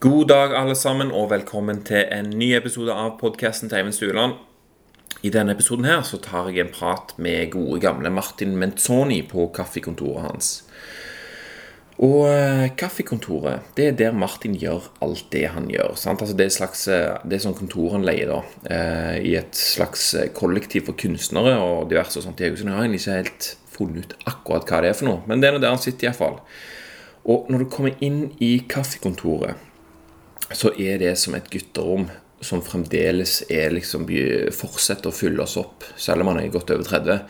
God dag, alle sammen, og velkommen til en ny episode av podkasten til Eivind Stueland. I denne episoden her så tar jeg en prat med gode, gamle Martin Menzoni på kaffekontoret hans. Og eh, kaffekontoret, det er der Martin gjør alt det han gjør. Sant? Altså, det er, slags, eh, det er sånn kontor han leier da, eh, i et slags kollektiv for kunstnere og diverse og sånt. Jeg har egentlig ikke helt funnet ut akkurat hva det er for noe, men det er nå der han sitter iallfall. Og når du kommer inn i kaffekontoret så er det som et gutterom som fremdeles er liksom fortsetter å fylle oss opp, selv om han er godt over 30,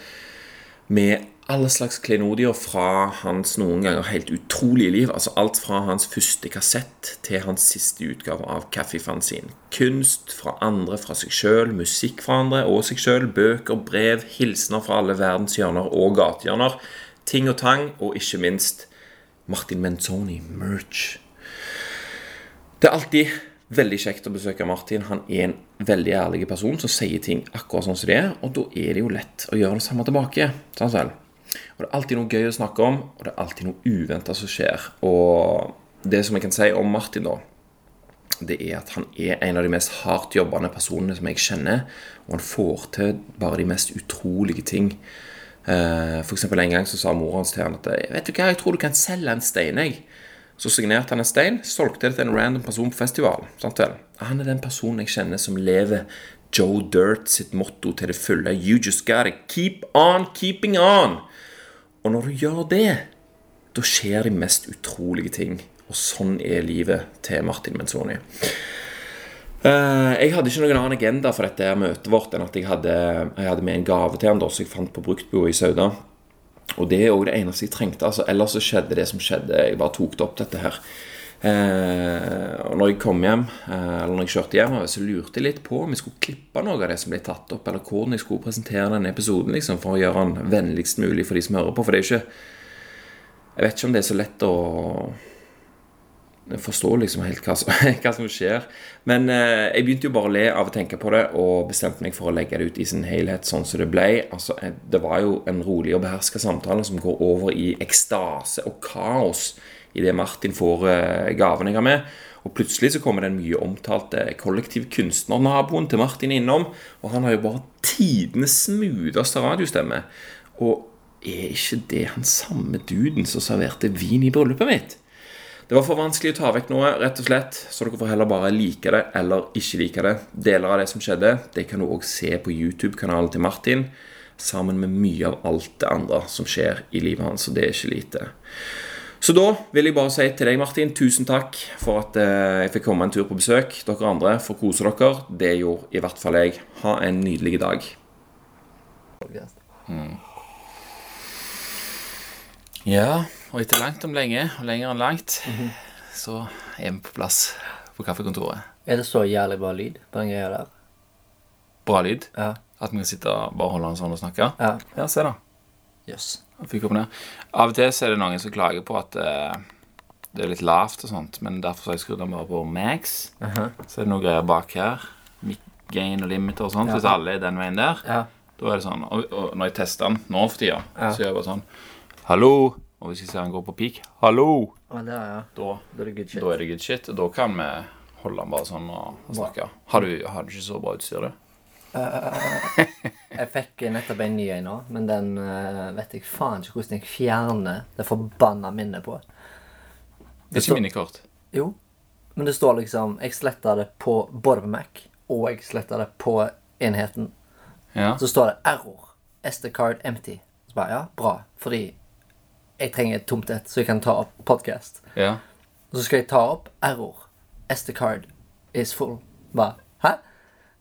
med alle slags klenodier fra hans noen ganger helt utrolige liv. Altså alt fra hans første kassett til hans siste utgave av Kaffefanzin. Kunst fra andre, fra seg sjøl, musikk fra andre og seg sjøl, bøker, brev, hilsener fra alle verdens hjørner og gatehjørner, ting og tang, og ikke minst Martin Menzoni, merch. Det er alltid veldig kjekt å besøke Martin. Han er en veldig ærlig person som sier ting akkurat sånn som det er, og da er det jo lett å gjøre det samme tilbake. Sånn selv. Og Det er alltid noe gøy å snakke om, og det er alltid noe uventa som skjer. Og det som jeg kan si om Martin, da, det er at han er en av de mest hardt jobbende personene som jeg kjenner. Og han får til bare de mest utrolige ting. Eh, for eksempel en gang så sa moren hans til han at Vet du hva, jeg tror du kan selge en stein, jeg. Så signerte han en stein, solgte det til en random person på festivalen. Han er den personen jeg kjenner som lever Joe Dirt sitt motto til det fulle. You just gotta keep on keeping on. Og når du gjør det, da skjer de mest utrolige ting. Og sånn er livet til Martin Menzoni. Eh, jeg hadde ikke noen annen agenda for dette møtet vårt enn at jeg hadde, jeg hadde med en gave til han da, som jeg fant på bruktbua i Sauda. Og det er òg det eneste jeg trengte. altså Ellers så skjedde det som skjedde. Jeg bare tok det opp, dette her. Eh, og når jeg kom hjem, eh, eller når jeg kjørte hjem, så lurte jeg litt på om jeg skulle klippe noe av det som ble tatt opp, eller hvordan jeg skulle presentere denne episoden liksom, for å gjøre den vennligst mulig for de som hører på. For det er jo ikke Jeg vet ikke om det er så lett å forstå liksom helt hva som, hva som skjer. Men eh, jeg begynte jo bare å le av å tenke på det, og bestemte meg for å legge det ut i sin helhet sånn som det ble. Altså, eh, det var jo en rolig og beherska samtale som går over i ekstase og kaos idet Martin får eh, gaven jeg har med. Og plutselig så kommer den mye omtalte kollektivkunstnernaboen til Martin innom. Og han har jo bare tidenes smootheste radiostemme. Og er ikke det han samme duden som serverte vin i bryllupet mitt? Det var for vanskelig å ta vekk noe, rett og slett, så dere får heller bare like det eller ikke like det. Deler av det som skjedde, det kan du òg se på YouTube-kanalen til Martin, sammen med mye av alt det andre som skjer i livet hans, og det er ikke lite. Så da vil jeg bare si til deg, Martin, tusen takk for at eh, jeg fikk komme en tur på besøk. Dere andre får kose dere. Det gjorde i hvert fall jeg. Ha en nydelig dag. Mm. Ja, og etter langt om lenge, og lenger enn langt, så er vi på plass på kaffekontoret. Er det så jævlig bra lyd på den greia der? Bra lyd. Ja. At vi kan sitte og bare holde den sånn og snakke. Ja. Ja, se da. Jeg fikk opp ned. Av og til så er det noen som klager på at uh, det er litt lavt og sånt, men derfor har jeg skrudd den bare på max. Aha. Så er det noen greier bak her. Gain og limiter og sånt. Ja. Hvis alle er den veien der, Ja. da er det sånn. Og, og når jeg tester den nå for tida, så gjør jeg bare sånn Hallo! Og hvis jeg ser han går på peak Hallo! Å, er, ja. Da, Da er det good shit. da er det good shit. Da kan vi holde han bare sånn og, snakke. Har du, har du ikke så bra utstyr, du? Jeg fikk nettopp en ny en nå, men den uh, vet jeg faen ikke hvordan jeg fjerner det forbanna minnet på. Det er ikke minnekort. Jo, men det står liksom Jeg sletta det på både på Mac, og jeg sletta det på enheten. Ja. Så står det 'error'. SD card empty. Så bare ja, bra. Fordi jeg trenger et tomt et, så jeg kan ta opp podcast. ja. Og så skal jeg ta opp 'error'. SD card is full. Bare hæ?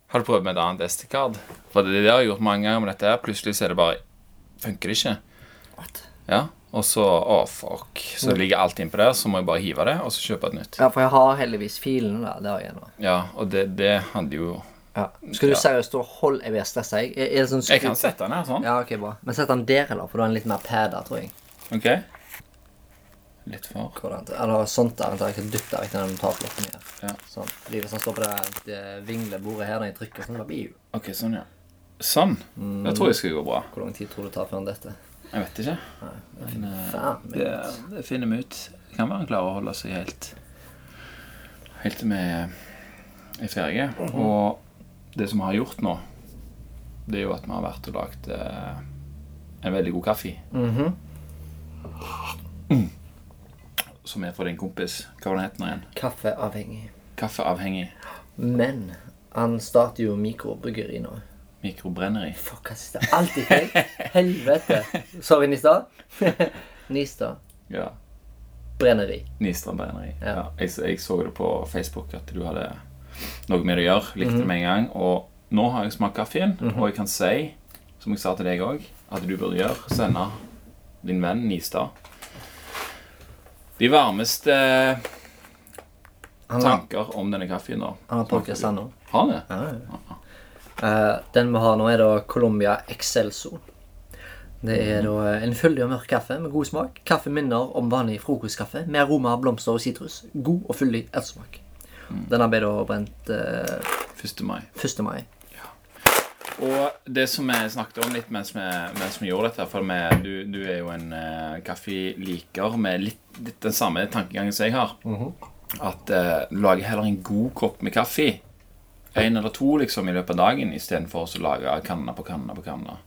Har du prøvd med et annet SD-card? For det, det har jeg gjort mange ganger med dette her. Plutselig så er det bare Funker det ikke. What? Ja. Og så Å, fuck. Så det ligger alt innpå der, så må jeg bare hive det, og så kjøpe et nytt. Ja, for jeg har heldigvis filene der. Det har jeg nå. Ja, og det, det handler jo Ja. Skal du seriøst stå og holde Jeg blir stressa, jeg. Er er sånn Jeg kan sette den her sånn. Ja, ok, bra. Men sett den der, eller? For da er den litt mer padda, tror jeg. Ok. Litt for Hvordan, eller sånt der. Jeg kan dytte vekk den notatblokken her. Ja. Sånn. Fordi hvis han står på det, det vinglebordet her når jeg trykker, sånn, da blir jo Ok, sånn, ja. Sånn. Det tror jeg skal gå bra. Hvor lang tid tror du det tar før han dette? Jeg vet ikke. Men eh, Men, det, det finner vi ut. Det kan være han klarer å holde seg helt helt til vi er ferdige. Og det som vi har gjort nå, det er jo at vi har vært og lagd eh, en veldig god kaffe. Mhm. Mm. Som er for din kompis. Hva var den het igjen? Kaffeavhengig. Kaffeavhengig Men han starter jo mikrobryggeri nå. mikrobrenneri. Fuck, jeg? Alltid feil. Helvete. Sorry, Nistad. Nistad. Ja. Brenneri. Nistrand brenneri. Ja. Ja. jeg, jeg så det på Facebook at du hadde noe med det å gjøre. Likte det med en gang. Og nå har jeg smakt kaffen, og jeg kan si, som jeg sa til deg òg, at du burde gjøre sende din venn Nistad de varmeste har, tanker om denne kaffen. da. han har pakket seg nå. Har det? Ja, ja. Uh, den vi har nå, er da Colombia Excelso. Det er da en fyldig og mørk kaffe med god smak. Kaffe minner om vanlig frokostkaffe med aroma av blomster og sitrus. God og fyldig ettersmak. Denne ble da brent uh, 1. mai. 1. mai. Og det som vi snakket om litt mens vi, mens vi gjorde dette For vi, du, du er jo en uh, kaffeliker med litt, litt den samme tankegangen som jeg har. At uh, du lager heller en god kopp med kaffe. En eller to liksom i løpet av dagen istedenfor å lage kanne på kanne på kanne.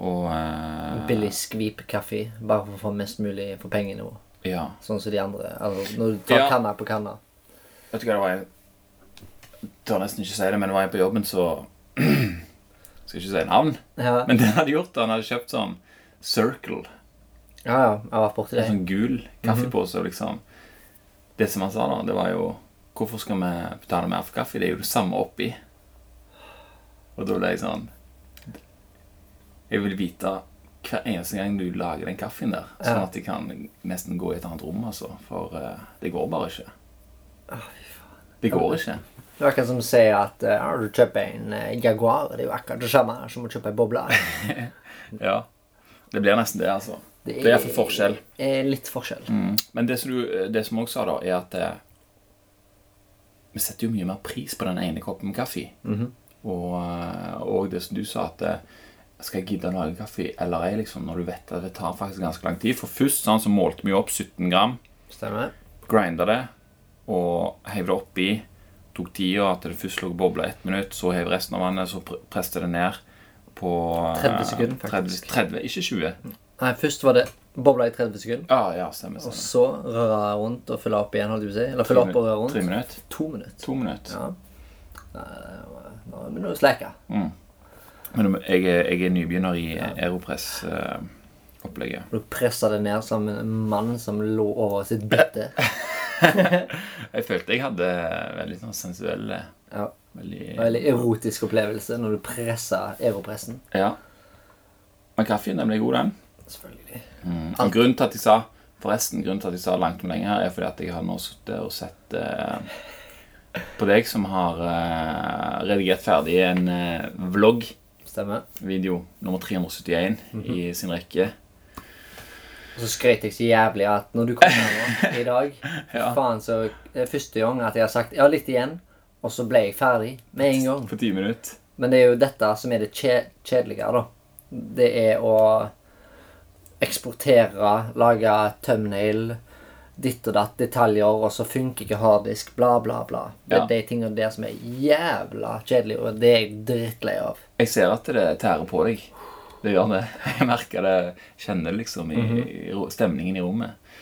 Og uh, Billig skvip-kaffe, bare for å få mest mulig for pengene våre. Ja. Sånn som de andre. Altså, når du tar Ja. kanna på kanna. Vet du hva det var Jeg tør nesten ikke si det, men det var en på jobben så Skal ikke si navn. Ja, Men det han hadde gjort, han hadde kjøpt sånn Circle. ja, ja jeg har vært borti En sånn gul kaffepose, liksom. Det som han sa da, det var jo Hvorfor skal vi betale mer for kaffe? Det er jo det samme oppi. Og da ble jeg sånn Jeg vil vite hver eneste gang du lager den kaffen der, sånn Ja. at jeg kan nesten gå i et annet rom, altså. For uh, det går bare ikke. Det går ikke. Det er akkurat som å si at eh, du kjøper en eh, Jaguar. Det er jo akkurat det samme som å kjøpe en boble. Ja. Det blir nesten det, altså. Det er iallfall forskjell. er litt forskjell. Mm. Men det som, du, det som også sa, da, er at eh, vi setter jo mye mer pris på den ene koppen kaffe. og, eh, og det som du sa, at eh, skal jeg gidde å lage kaffe eller ei, liksom, når du vet at det tar faktisk ganske lang tid. For først sånn, så målte vi opp 17 gram, Stemmer? grinda det og heiv det oppi. Tok tida at det først lå og bobla ett minutt, så heiv resten av vannet, så presset det ned på eh, 30 sekunder, faktisk. 30, ikke 20. Nei, først var det bobla i 30 sekunder. Ja, ja, stemmer. Og stemmer. så røre rundt og fylle opp igjen, holdt jeg på å si. Eller fylle opp og røre Tre rundt. minutter. To minutter. To minutter. Ja. Nå begynner du å sleke. Men jeg er, jeg er nybegynner i Aeropress-opplegget. Du pressa det ned som en mann som lå over sitt bytte. jeg følte jeg hadde veldig sånn sensuell Ja. Veldig veldig erotisk opplevelse når du pressa europressen. Ja. Men kaffen den ble god, den. Selvfølgelig. Og grunnen til at jeg sa Forresten, grunnen til at jeg sa langt om lenge her, er fordi at jeg har nå sittet og sett eh, på deg som har eh, redigert ferdig en eh, vlogg, Stemmer. video nummer 371 i sin rekke. Og så skrøt jeg så jævlig at når du kom her nå i dag Ja. Faen, så det er første gang at jeg har sagt ja, litt igjen, og så ble jeg ferdig med en gang. På ti minutter. Men det er jo dette som er det kje kjedelige, da. Det er å eksportere, lage thumbnail, ditt og datt, detaljer, og så funker ikke harddisk, bla, bla, bla. Det er Ja. de tingene der som er jævla kjedelige, og det er jeg drittlei av. Jeg ser at det tærer på deg. Det gjør det. Jeg merker det, kjenner det liksom i, i stemningen i rommet.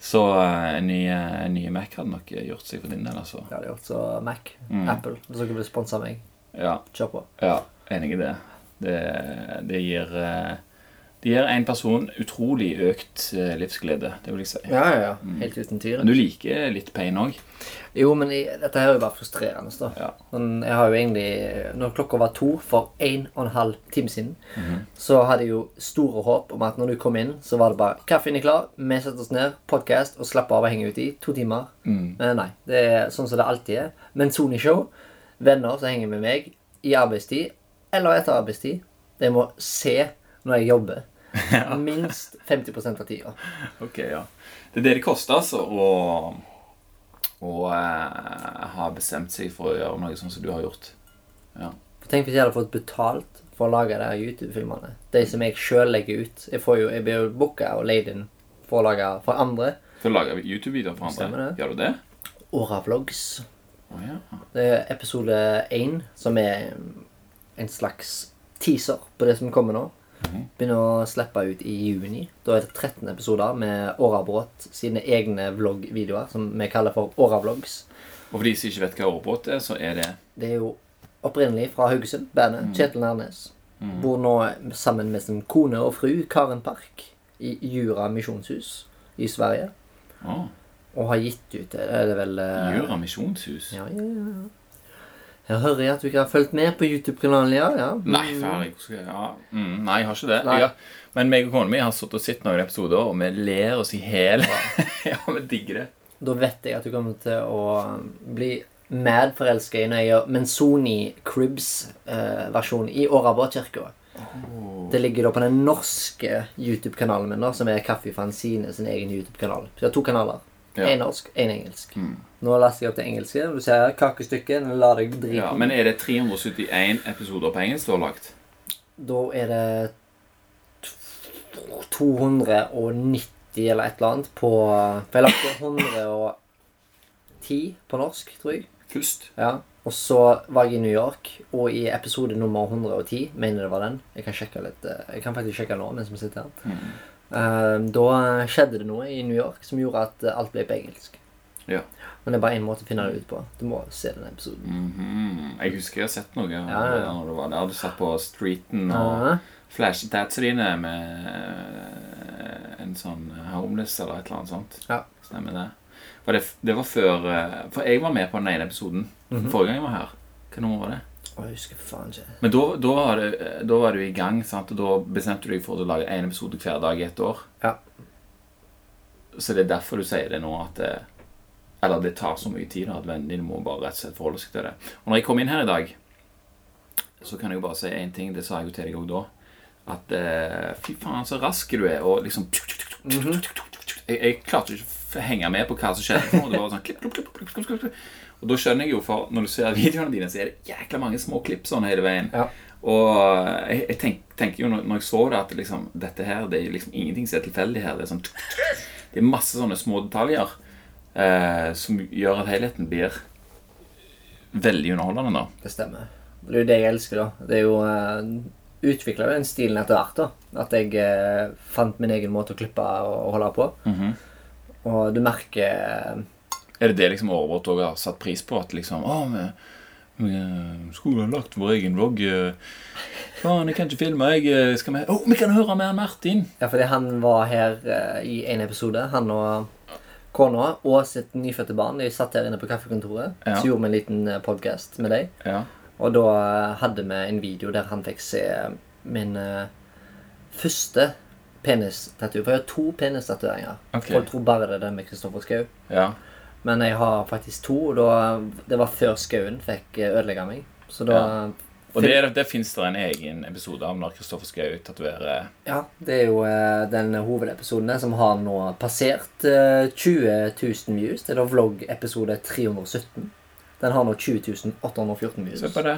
Så eh, en ny, eh, en ny Mac hadde nok gjort seg for din del, altså. Ja, Det hadde gjort så Mac, Apple, hvis dere vil sponse meg. Ja, Kjør på. ja enig i det. Det, det gir eh, Det gir en person utrolig økt eh, livsglede, det vil jeg si. Ja, ja, ja. Helt uten tvil. Du liker litt pain òg. Jo, men jeg, dette her er jo bare frustrerende. da. Ja. Men jeg har jo egentlig Når klokka var to for en og en halv time siden, så hadde jeg jo store håp om at når du kom inn, så var det bare 'Kaffen er klar, vi setter oss ned, podkast og slapper av og henger ut i to timer'. Men nei. Det er sånn som det alltid er. Men Sony-show, venner som henger med meg i arbeidstid eller etter arbeidstid, de må se når jeg jobber. Minst 50% av tida. Ok, ja. Det er det det koster, altså, å, å eh, ha bestemt seg for å gjøre noe sånn som du har gjort. Ja. Tenk hvis jeg hadde fått betalt for å lage de YouTube-filmene. De som jeg sjøl legger ut. Jeg, får jo, jeg blir jo booka og leid inn for å lage for andre. For å lage YouTube-videoer for andre. Det. Gjør du det? Åravlogs. Oh, ja. Det er episode én, som er en slags teaser på det som kommer nå. Begynner å slippe ut i juni. Da er det 13 episoder med Årabrot sine egne vloggvideoer, som vi kaller for Åravlogs. Og for de som ikke vet hva årbåt er, så er det Det er jo opprinnelig fra Haugesund, bandet Kjetil Nærnes. Bor nå sammen med sin kone og fru Karen Park i Jura misjonshus i Sverige. Ah. Og har gitt ut det er det vel eh, Jura misjonshus. Ja, ja, ja. Jeg hører at du ikke har fulgt med på YouTube-kanalen, ja. ja. Nei, ferdig. Ja. Mm, nei, jeg har ikke det. Har, men meg og kona mi har sittet og sett noen episoder, og vi ler oss i hjel. ja, vi digger det. Da vet jeg at du kommer til å bli mad forelska i når jeg gjør Menzoni Cribs-versjon i Årabrokirka. Det ligger da på den norske YouTube-kanalen min, da, som er Kaffe Fanzine sin egen YouTube-kanal. Så jeg har to kanaler. Ja. Norsk, én engelsk. Nå laster jeg opp til engelske. Du ser kakestykket. La deg drite. Ja, men er det 371 episoder på engelsk du har lagt? Da er det 290 eller et eller annet på For jeg lagde 110 på norsk, tror jeg. Først? Ja. Og så var jeg i New York, og i episode nummer 110 Mener det var den. Jeg kan sjekke litt eh, Jeg kan faktisk sjekke nå mens vi sitter her. Eh, da skjedde det noe i New York som gjorde at alt ble på engelsk. Ja. Men det er bare én måte å finne det ut på. Du må se den episoden. Mhm. Jeg husker jeg har sett noe Ja, ja. når du var der. Du satt på streeten og Ja. flashet tatsene dine med eh, en sånn homeless eller et eller annet sånt. Ja. Stemmer det. For det, det var før eh, For jeg var med på den ene episoden Mhm. forrige gang jeg var her. Hva nummer var det? Jeg husker faen ikke. Men da, da, var da var du i gang, sant? og da bestemte du deg for å lage én episode hver dag i et år. Ja. Så det er derfor du sier det nå, at det, Eller det tar så mye tid da, at vennene dine må bare rett og slett forholde seg til det. Og når jeg kom inn her i dag, så kan jeg jo bare si én ting. Det sa jeg jo til deg òg da. At eh, fy faen, så rask du er. Og liksom jeg, jeg klarte ikke å henge med på hva som skjedde. Det var sånn klipp, klipp, klipp, klipp, klipp, klipp, klipp. Og da skjønner jeg jo, for når du ser videoene dine, så er det jækla mange små klipp sånn hele veien. Ja. Og jeg, jeg tenk, tenker jo når, når jeg så det, at liksom, dette her, det er liksom ingenting som er tilfeldig her. Det er, sånn, det er masse sånne små detaljer eh, som gjør at helheten blir veldig underholdende. da. Det stemmer. Det er jo det jeg elsker, da. Det er jo uh, Utvikla jo den stilen etter hvert, da. At jeg uh, fant min egen måte å klippe og, holde på. Mhm. Og du merker eh, Er det det liksom Overvåt òg har satt pris på? At liksom Å, vi, vi skulle ha lagt vår egen vlogg. eh. Faen, jeg kan ikke filme. Jeg eh, skal med Å, vi kan høre med Martin! Ja, fordi han var her eh, i en episode. Han og kona og sitt nyfødte barn. De satt her inne på kaffekontoret. Ja. Så gjorde vi en liten podkast med deg. Ja. Og da hadde vi en video der han fikk se min eh, første penistattoo. For jeg har to penistatoveringer. Ok. Folk tror bare det er den med Kristoffer Schou. ja. Men jeg har faktisk to, da, det var før skauen fikk eh, ødelegge meg. Så da Ja. Og det, det fins det en egen episode av når Kristoffer Schou tatoverer Ja, det er jo eh, den hovedepisoden som har nå passert eh, 20 000 views. Det er da vlogg-episode 317. Den har nå 20 814 views. Se på det.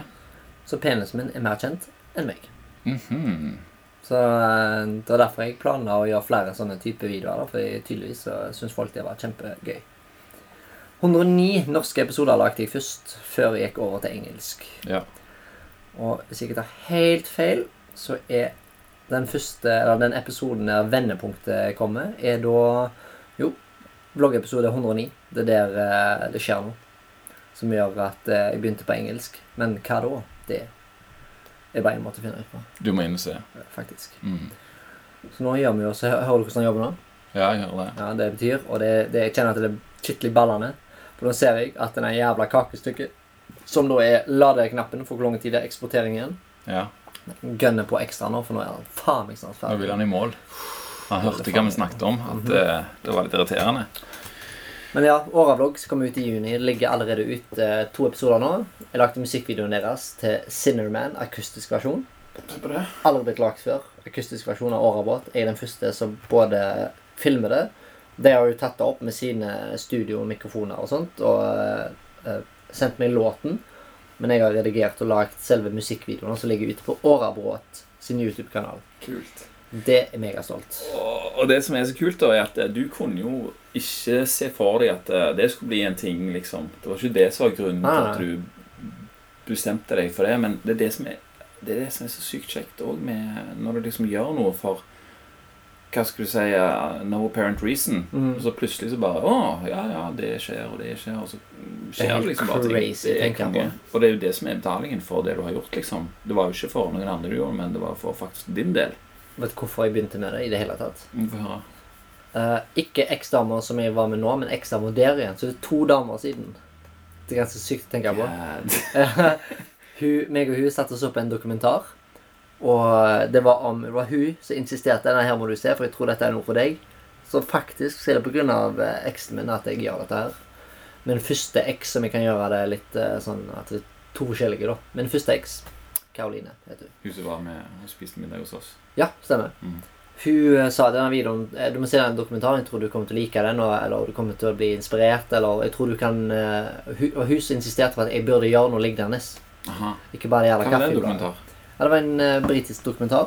Så penisen min er mer kjent enn meg. Mhm. Så eh, det var derfor jeg planla å gjøre flere sånne type videoer. Da, for jeg tydeligvis så syns folk det var kjempegøy. 109 norske episoder lagde jeg først, før jeg gikk over til engelsk. Ja. Og hvis jeg ikke tar helt feil, så er den første, eller den episoden der vendepunktet kommer, er da Jo, bloggepisode 109. Det er der eh, det skjer noe. Som gjør at eh, jeg begynte på engelsk. Men hva da? Det er bare en måte å finne ut på, Du må inn og se. faktisk. Mm. Så nå gjør vi jo så Hører du hvordan han jobber nå? Ja, jeg hører det. Ja, det betyr, og det, det, jeg kjenner at det er skikkelig ballende. For nå ser jeg at det jævla kakestykket, som da er ladeknappen for hvor lang tid det er eksportering igjen, Ja. gønner på ekstra nå, for nå er han faen meg snart Nå vil han i mål. Han hørte hva vi snakket om. At det, det var litt irriterende. Men ja, Åravlogg kommer ut i juni. Ligger allerede ut eh, to episoder nå. Jeg lagde musikkvideoen deres til Sinnerman, akustisk versjon. Aldri blitt lagd før. Akustisk versjon av Årabåt. Jeg er den første som både filmer det. De har jo tatt det opp med sine studiomikrofoner og sånt, og uh, sendt meg låten. Men jeg har redigert og lagd selve musikkvideoen som ligger ute på Årabråt sin YouTube-kanal. Kult. Det er megastolt. Og, og det som er så kult, da, er at eh, du kunne jo ikke se for deg at det skulle bli en ting, liksom. Det var ikke det som var grunnen til at du bestemte deg for det, men det er det som er, det er, det som er så sykt kjekt òg med når du liksom gjør noe for hva skal du si uh, No apparent reason. Mm. Og så plutselig så bare Å, ja, ja, det skjer, og det skjer, og så er skjer det liksom bare ting. Det er konge. Og det er jo det som er betalingen for det du har gjort, liksom. Det var jo ikke for noen andre du gjorde, men det var for faktisk din del. Vet du hvorfor jeg begynte med det i det hele tatt? Mm, Få høre. Eh, ikke eksdamer som jeg var med nå, men eksdamer der igjen. Så det er to damer siden. Det er ganske sykt å tenke på. Hun, meg og hun satte oss opp en dokumentar. Og det var om Det var hun som insisterte denne her må du se, for jeg tror dette er noe for deg. Så faktisk så er det pga. eksen min at jeg gjør dette her. Min første eks som jeg kan gjøre det litt eh, sånn at det er to forskjellige, da. Min første eks, Karoline, heter hun. Hun som var med og spiste middag hos oss. Ja, stemmer. Mm. Hun eh, sa i denne videoen eh, Du må se den dokumentaren. Jeg tror du kommer til å like den, og, eller du kommer til å bli inspirert. Eller jeg tror du kan eh, hun, Og hun som insisterte på at jeg burde gjøre noe lignende. Aha. Ikke bare det jævla dokumentar? Ja, det var en uh, britisk dokumentar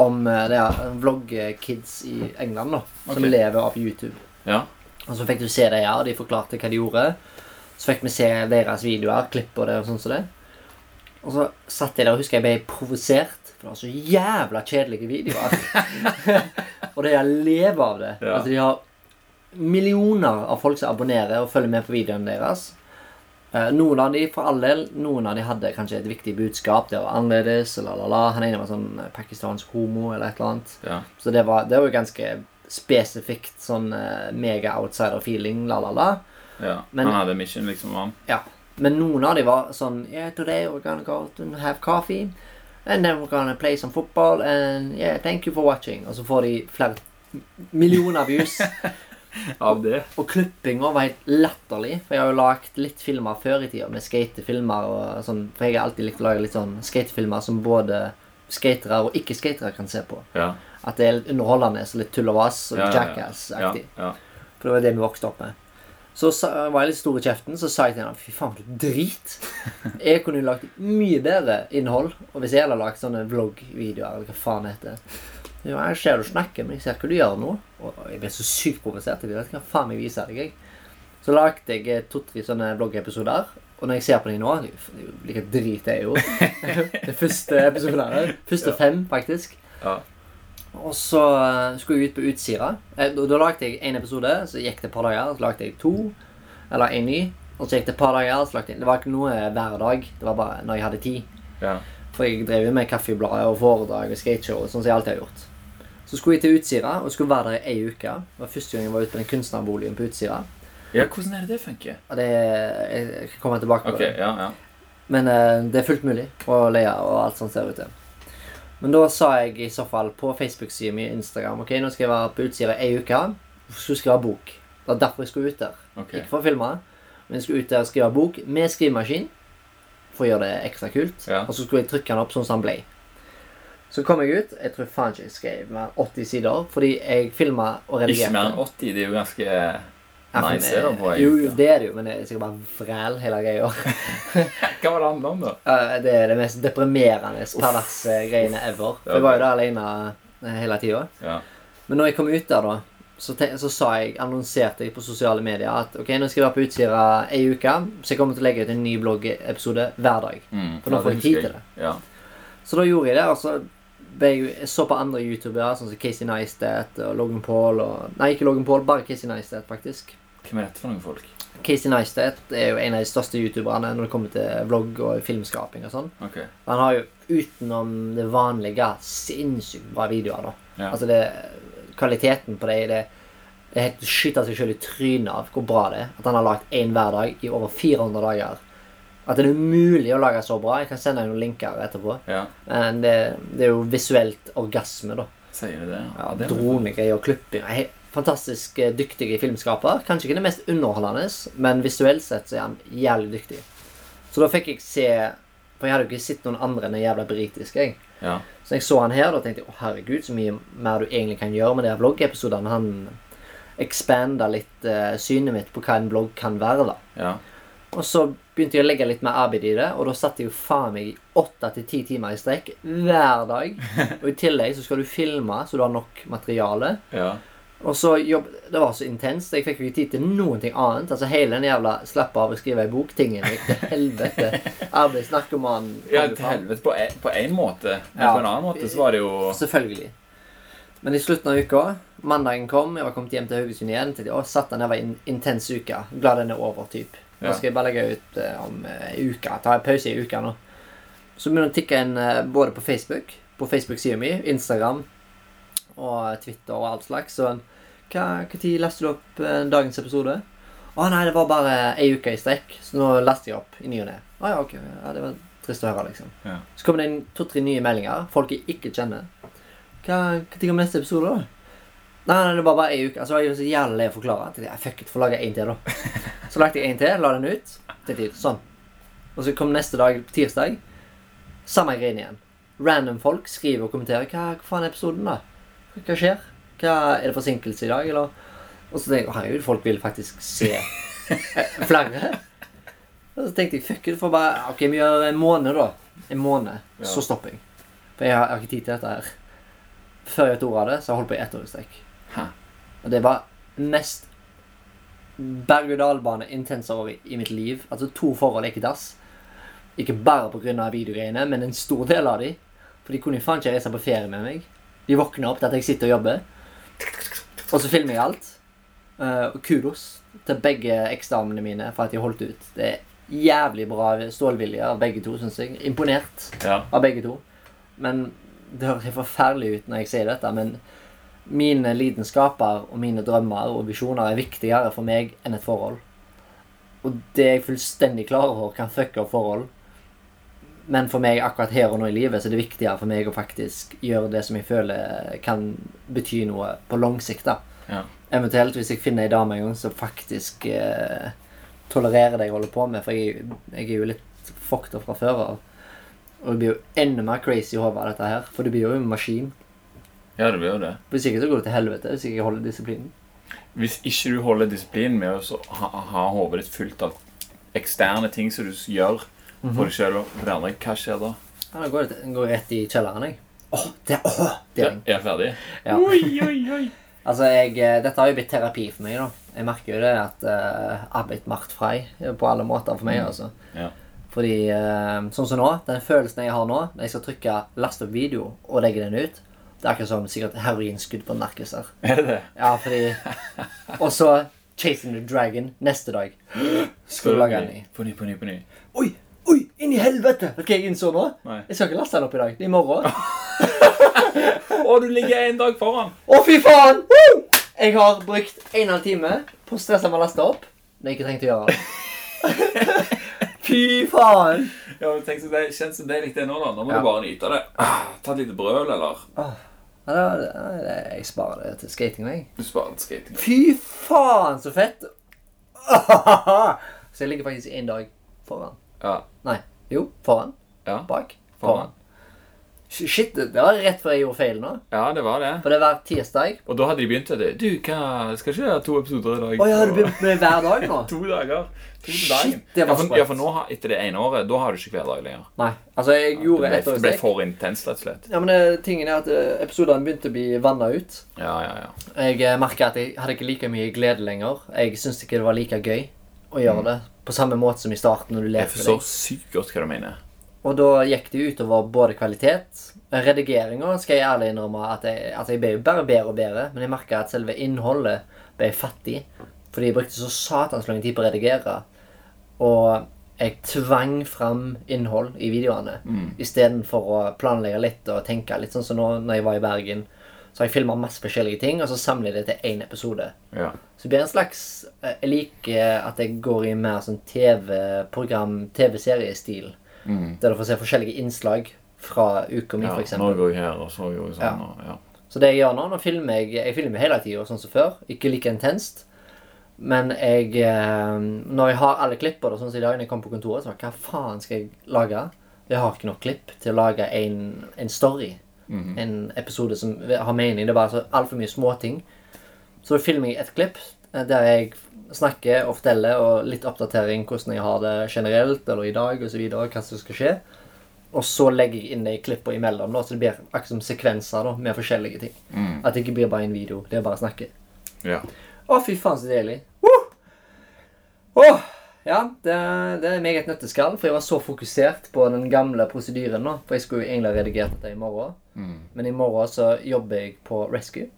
om uh, det er vlogg-kids i England da, som Ok. lever av YouTube. Ja. Og så fikk du se det, ja, og de forklarte hva de gjorde. Så fikk vi se deres videoer, klipp og det og sånn som det. Og så satt jeg der og husker jeg ble provosert. For det var så jævla kjedelige videoer. og de lever av det. Ja. Altså, de har millioner av folk som abonnerer og følger med på videoene deres. Eh, noen av de, for all del, noen av de hadde kanskje et viktig budskap. Det var annerledes, la, la, la. Han ene var sånn eh, pakistansk homo eller et eller annet. ja. Så det var, det var jo ganske spesifikt sånn eh, mega outsider-feeling, la, la, la. ja. Men- Han hadde mission, liksom. Han. Ja. Men noen av de var sånn Yeah, today we're gonna go to have coffee. And then we're gonna play some football. And yeah, thank you for watching. Og så får de flere millioner views. Av det? Og klippinga var helt latterlig. For jeg har jo lagd litt filmer før i tida med skatefilmer. og sånn, For jeg har alltid likt å lage litt sånn skatefilmer som både skatere og ikke-skatere kan se på. Ja. At det er litt underholdende og litt tull og vas og Ja, ja, ja. jackass-aktig. Ja. For det var det vi vokste opp med. Så var jeg litt stor i kjeften, så sa jeg til henne Fy faen, du drit. Jeg kunne jo lagd mye bedre innhold. Og hvis jeg hadde lagd sånne vloggvideoer, eller hva faen det heter Jo, Jeg ser du snakker, men jeg ser hva du gjør nå. Og jeg ble så sykt provosert. Jeg vet hva faen jeg viser deg, jeg. Så lagde jeg eh, to-tre sånne bloggepisoder. Og når jeg ser på dem nå like drit det er jo. Den første episodene. Første fem, faktisk. Ja. Og så eh, skulle jeg ut på Utsira. Eh, Da, da lagde jeg én episode, så gikk det et par dager. Så lagde jeg to, eller en ny. Og så gikk det et par dager. Så lagde jeg, det var ikke noe hver dag. Det var bare når jeg hadde tid. ja. For jeg drev jo med Kaffebladet og foredrag og skateshow, sånn som jeg alltid har gjort. Så skulle jeg til Utsira og skulle være der i ei uke. Det var første gang jeg var ute på den kunstnerboligen på Utsira. ja, hvordan er det det funker? Ja, det Jeg jeg kommer tilbake på Ok, det. ja, ja. Men uh, det er fullt mulig å leie og alt sånt ser ut til. Men da sa jeg i så fall på Facebook-sida mi Instagram Ok, nå skal jeg være på Utsira ei uke. og skal jeg skrive bok. Det var derfor jeg skulle ut der. Okay. Ikke for å filme, men jeg skulle ut der og skrive bok med skrivemaskin. For å gjøre det ekstra kult. Ja. Og så skulle jeg trykke den opp sånn som den ble. Så kom jeg ut. Jeg tror faen ikke jeg skrev mer enn 80 sider. Fordi jeg filma og redigerte. Ikke mer enn 80. Det er jo ganske nice. på ei Jo, jo, det er det jo, men det er sikkert bare vræl hele greia. Hva var det handla om, da? Det er det mest deprimerende, perverse greiene ever. Jeg var jo der alene eh, hele tida. Ja. Men når jeg kom ut der, da, så, så sa jeg, annonserte jeg på sosiale medier at ok, nå skal jeg være på Utsira ei uke, så jeg kommer til å legge ut en ny bloggepisode hver dag. Mm. For nå får jeg tid til det. Ja. Så da gjorde jeg det. og så jeg, så på andre youtubere, sånn som Casey Neistat og Logan Paul og Nei, ikke Logan Paul, bare Casey Neistat, faktisk. Hvem er dette for noen folk? Casey Neistat er jo en av de største youtuberne når det kommer til vlogg og filmskaping og sånn. Ok. Han har jo utenom det vanlige sinnssykt bra videoer, da. Ja. Altså det Kvaliteten på det, det, det er helt å skyte seg selv i trynet av hvor bra det er. At han har lagd én hver dag i over 400 dager. At det er umulig å lage så bra. Jeg kan sende deg noen linker etterpå. ja. Men det, det er jo visuelt orgasme, da. Sier du det? Ja, det er Dronegreier og klipping. Fantastisk dyktige dyktig filmskaper. Kanskje ikke det mest underholdende, men visuelt sett så er han jævlig dyktig. Så da fikk jeg se For jeg hadde jo ikke sett noen andre enn den jævla britiske. jeg. Ja. Så jeg så han her, da tenkte å herregud, så mye mer du egentlig kan gjøre med de vloggepisodene. Han ekspanda litt uh, synet mitt på hva en blogg kan være. da. ja. Og så begynte jeg å legge litt mer arbeid i det, og da satt jeg jo faen meg i åtte til ti timer i strekk hver dag. Og i tillegg så skal du filme, så du har nok materiale. Ja. Og så jobb, Det var så intenst. Jeg fikk jo ikke tid til noen ting annet. Altså Hele den jævla slappe av å skrive ei bok-tingen gikk til helvete. Arbeidsnarkoman. ja, til helvete på en, på en måte. Men Ja. på en annen måte så var det jo Selvfølgelig. Men i slutten av uka, mandagen kom, jeg var kommet hjem til Haugesund igjen. og satt der, det var en intens uke. Glad den er over, typ. Nå skal jeg bare legge ut eh, om en ei uke. Ta en pause i uka nå. Så begynner det å tikke inn eh, både på Facebook, på Facebook-sida mi, Instagram og Twitter og alt slags. Så hva tid leste du opp eh, dagens episode? Å nei, det var bare ei uke i strekk, så nå laster jeg opp i ny og ne. Å ja, ok. Ja, det var trist å høre, liksom. Ja. Så kommer det inn to-tre nye meldinger. Folk jeg ikke kjenner. Hva når kommer neste episode, da? Nei, nei, det var bare ei uke. Altså, jeg var så jævlig lei å forklare. Jeg tenkte, fuck it, får lage en til, da. Så lagde jeg en til, la den ut. Tenkte sånn. Og så kom neste dag, tirsdag. Samme greien igjen. Random folk skriver og kommenterer. Hva, hva faen er episoden, da? Hva skjer? Hva, er det forsinkelse i dag, eller? Og så tenkte jeg, herregud, folk vil faktisk se flere. Og så tenkte jeg, fuck it, får bare Ok, vi gjør en måned, da. En måned. Så stopper jeg. For jeg har, jeg har ikke tid til dette her. Før jeg vet ordet av det, så har jeg holdt på i ett år i strekk. Hæ. Og det var mest berg-og-dal-bane intense år i, i mitt liv. Altså to forhold gikk i dass. Ikke bare pga. videogreiene, men en stor del av de. For de kunne jo faen ikke reise på ferie med meg. De våkner opp til at jeg sitter og jobber. Og så filmer jeg alt. Eh, og kudos til begge eksdamene mine for at de holdt ut. Det er jævlig bra stålvilje av begge to, syns jeg. Imponert Ja. av begge to. Men det høres helt forferdelig ut når jeg sier dette, men mine lidenskaper og mine drømmer og visjoner er viktigere for meg enn et forhold. Og det er jeg fullstendig klar over kan fucke opp forhold. Men for meg akkurat her og nå i livet så er det viktigere for meg å faktisk gjøre det som jeg føler kan bety noe på lang sikt. da. Ja. Eventuelt hvis jeg finner ei dame en gang som faktisk eh, tolererer det jeg holder på med. For jeg, jeg er jo litt fucked opp fra før av. Og det blir jo enda mer crazy i hodet av dette her. For du blir jo en maskin. Ja, det blir jo det. Hvis ikke så går det til helvete hvis ikke jeg holder disiplinen. Hvis ikke du holder disiplinen med å ha, ha hodet ditt fullt av eksterne ting som du gjør for deg sjøl og for andre, hva skjer da? Ja, da går jeg rett i kjelleren, jeg. Åh, det, oh, det er Er jeg ferdig? Ja. Oi, oi, oi. Altså, jeg, eh, Dette har jo blitt terapi for meg. da. Jeg merker jo det at uh, jeg har blitt martfrei på alle måter for meg. altså. Ja. Fordi eh, sånn som nå, den følelsen jeg har nå, når jeg skal trykke 'last opp video' og legge den ut Det er akkurat som sikkert heroinskudd på narkiser. Er det det? Ja, fordi Og så 'Chasing the Dragon' neste dag. Skal du lage en ny? På ny, på ny, på ny. Oi, oi, inn i helvete! Vet du hva jeg innså nå? Nei. Jeg skal ikke laste den opp i dag. Det er i morgen. og du ligger en dag foran! Å, fy faen! Woo! Jeg har brukt en og en halv time på å stresse med å laste opp Det jeg ikke trengte å gjøre fy faen! Ja, men tenk så det Kjennes som deilig det nå, da. Nå må Ja. du bare nyte det. Ah, ta et lite brøl, eller? Det, jeg sparer det til skating, jeg. Du sparer til skating. Fy faen, så fett! Så jeg ligger faktisk en dag foran. Ja. Nei, jo, foran. Ja. Bak. Foran. Foran. Shit, det var rett før jeg gjorde feil nå. ja, det var det. For det var tirsdag. Og da hadde de begynt med det. Du, hva, skal ikke ha to episoder i dag? Å, jeg hadde begynt med hver dag nå. To dager. To dagen. Shit, det var ja, for, ja, for nå, etter det ene året, da har du ikke hver dag lenger. Nei, altså jeg gjorde det ble, år det ble for intenst, rett og slett. Ja, men det, tingen er at eh, episodene begynte å bli vanna ut. Ja, ja, ja. Jeg eh, merker at jeg hadde ikke like mye glede lenger. Jeg syntes ikke det var like gøy å gjøre det. På samme måte som i starten når du Mm. Jeg forstår sykt godt hva du mener. Og da gikk det utover både kvalitet Redigeringa skal jeg ærlig innrømme at jeg, at jeg ble jo bare bedre og bedre. Men jeg merka at selve innholdet ble fattig. Fordi jeg brukte så satans lang tid på å redigere. Og jeg tvang fram innhold i videoene Mm. istedenfor å planlegge litt og tenke litt sånn som nå når jeg var i Bergen. Så har jeg filma masse forskjellige ting, og så samler jeg det til én episode. Ja. Så det blir en slags eh, Jeg liker at jeg går i mer sånn TV-program, TV-seriestil. Der du får se forskjellige innslag fra uka mi, ja. eksempel. går jeg her, og så jeg sånn. Ja. Og, ja. Så det jeg gjør nå, nå filmer jeg Jeg filmer hele tida, sånn som før. Ikke like intenst. Men jeg eh, Når jeg har alle klipper, sånn som i dag når jeg kom på kontoret, så hva faen skal jeg lage? Jeg har ikke nok klipp til å lage en, en story. En episode som har mening. Det er bare så altfor mye småting. Så da filmer jeg et klipp eh, der jeg snakker og forteller, og litt oppdatering hvordan jeg har det generelt, eller i dag, osv., hva som skal skje. Og så legger jeg inn de klippene imellom, da, så det blir akkurat som sekvenser da, med forskjellige ting. Mm. At det ikke blir bare en video. Det er bare å snakke. Ja. Å, fy faen, så deilig. Uh! Oh! ja, det, det er meget nøtteskall, for jeg var så fokusert på den gamle prosedyren nå. For jeg skulle jo egentlig ha redigert dette i morgen. Mm. Men i morgen så jobber jeg på Rescue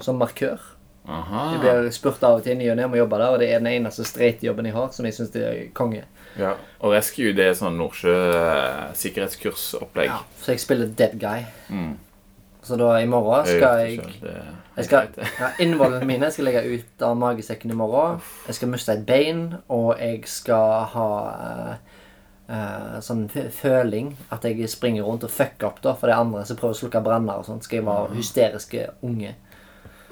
som markør. Aha. Jeg blir spurt av og til i ny og ne om å jobbe der, og det er den eneste streite-jobben jeg har, som jeg syns er konge. Ja. Og Rescue det er sånn Nordsjø eh, sikkerhetskursopplegg. Ja, så jeg spiller dead guy. Mm. Så da i morgen skal jeg det det Jeg skal, ja, Innvollene mine skal legge ut av magesekken i morgen. Jeg skal miste et bein, og jeg skal ha eh, sånn føling at jeg springer rundt og fucker opp da, for de andre som prøver å slukke branner og sånt. Skal jeg være hysteriske unge.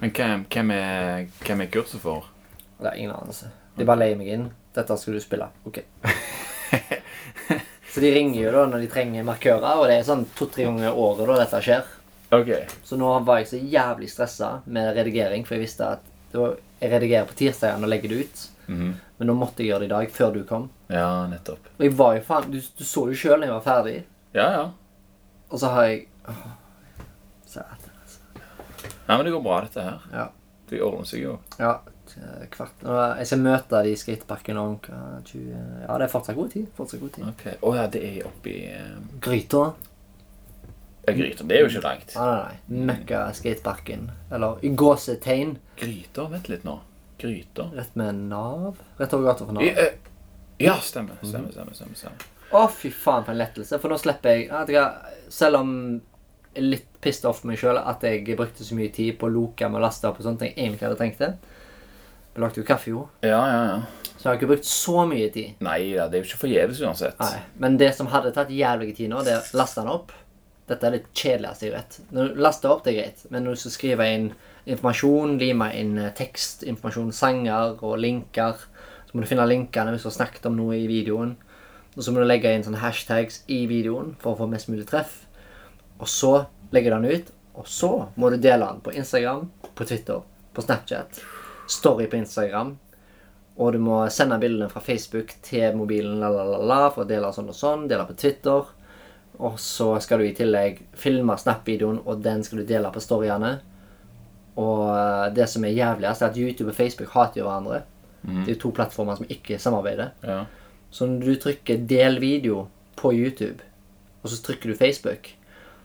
Men hvem, hvem, er, hvem er kurset for? Det er ingen anelse. De bare leier meg inn. Dette skal du spille. Ok. Så de ringer jo da når de trenger markører, og det er sånn to-tre ganger i året da dette skjer. Ok. Så nå var jeg så jævlig stressa med redigering, for jeg visste at var, jeg redigerer på tirsdagen og legger det ut. Mhm. Men nå måtte jeg gjøre det i dag, før du kom. Ja, nettopp. Og jeg var jo faen Du, du så jo sjøl da jeg var ferdig, Ja, ja. og så har jeg åh, Satan, altså. Nei, men det går bra, dette her. Ja. Det ordner seg jo. Ja, kvart. Jeg skal møte de i skateparken om 20 Ja, det er fortsatt god tid. Fortsatt god tid. Ok. Å ja, det er oppi um... Gryta. Gryter. Det er jo ikke langt. Nei, nei, nei. Møkka skateparken. Eller i gåsetegn. Gryter? Vent litt nå. Gryter? Rett med Nav. Rett over gata for I, Nav. eh, ja, stemmer. Stemmer, stemmer. stemmer, stemmer. Å, fy faen, for en lettelse. For nå slipper jeg ja, vet Selv om jeg er litt pissed off meg sjøl at jeg brukte så mye tid på å loke med å laste opp og sånne ting jeg egentlig hadde trengt det. Jeg lagde jo kaffe, jo. Ja, ja, ja. Så jeg har ikke brukt så mye tid. Nei ja, det er jo ikke forgjeves uansett. Nei, Men det som hadde tatt jævlig tid nå, det er å laste den opp. Dette er det kjedeligste jeg vet. Når du laster opp, det er greit. Men når du skal skrive inn informasjon, lime inn eh, tekst, informasjon, sanger og linker, så må du finne linkene hvis du har snakket om noe i videoen. Og så må du legge inn sånne hashtags i videoen for å få mest mulig treff. Og så legger du den ut, og så må du dele den på Instagram, på Twitter, på Snapchat, Story på Instagram, og du må sende bildene fra Facebook til mobilen la, la, la, la, for å dele sånn og sånn. Dele på Twitter. Og så skal du i tillegg filme Snap-videoen, og den skal du dele på storyene. Og eh, det som er jævligst, er at YouTube og Facebook hater jo hverandre. Det er jo to plattformer som ikke samarbeider. Ja. Så når du trykker 'del video' på YouTube, og så trykker du Facebook,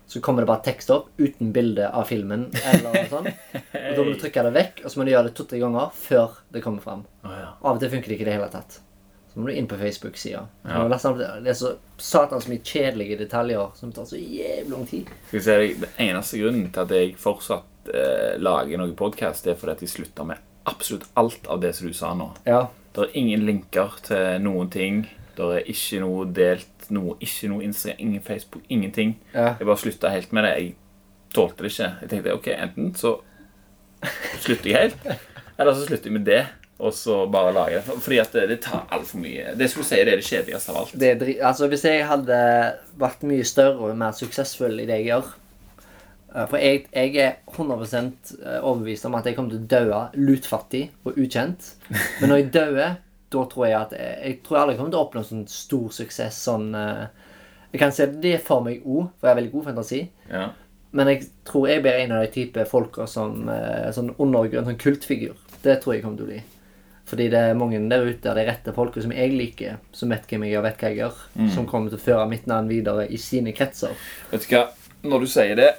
så kommer det bare tekst opp uten bilde av filmen. eller noe sånt. Og Da må du trykke det vekk, og så må du gjøre det to-tre ganger før det kommer fram. Oh, ja. Av og til funker det ikke i det hele tatt. Så må du inn på Facebook-sida. Ja. Det er så satans mye kjedelige detaljer som tar så jævlig lang tid. Skal jeg si deg, Det eneste grunnen til at jeg fortsatt eh, lager noen podkast, er fordi at jeg slutta med absolutt alt av det som du sa nå. Ja. Det er ingen linker til noen ting. Det er ikke noe delt noe, ikke noe Instagram, ingen Facebook, ingenting. Ja. Jeg bare slutta helt med det. Jeg tålte det ikke. Jeg tenkte ok, enten så slutter jeg helt, eller så slutter jeg med det. Og så bare lager det. Fordi at det, det tar altfor mye. Det skulle si det er det kjedeligste av alt. Det er altså, hvis jeg hadde vært mye større og mer suksessfull i det jeg gjør eh, For jeg, jeg er 100% overbevist om at jeg kommer til å daue lutfattig og ukjent. Men når jeg dauer, da tror jeg at jeg, jeg tror aldri kommer til å oppnå sånn stor suksess sånn eh, Jeg kan se det for meg òg, for jeg har veldig god fantasi. Ja. Men jeg tror jeg blir en av de type folka som eh, sånn undergrunn, sånn kultfigur. Det tror jeg kommer til å bli. Fordi det er mange der ute, de rette folka som jeg liker, som vet hvem jeg er og vet hva jeg gjør, som kommer til å føre mitt navn videre i sine kretser. Vet du hva? Når du sier det,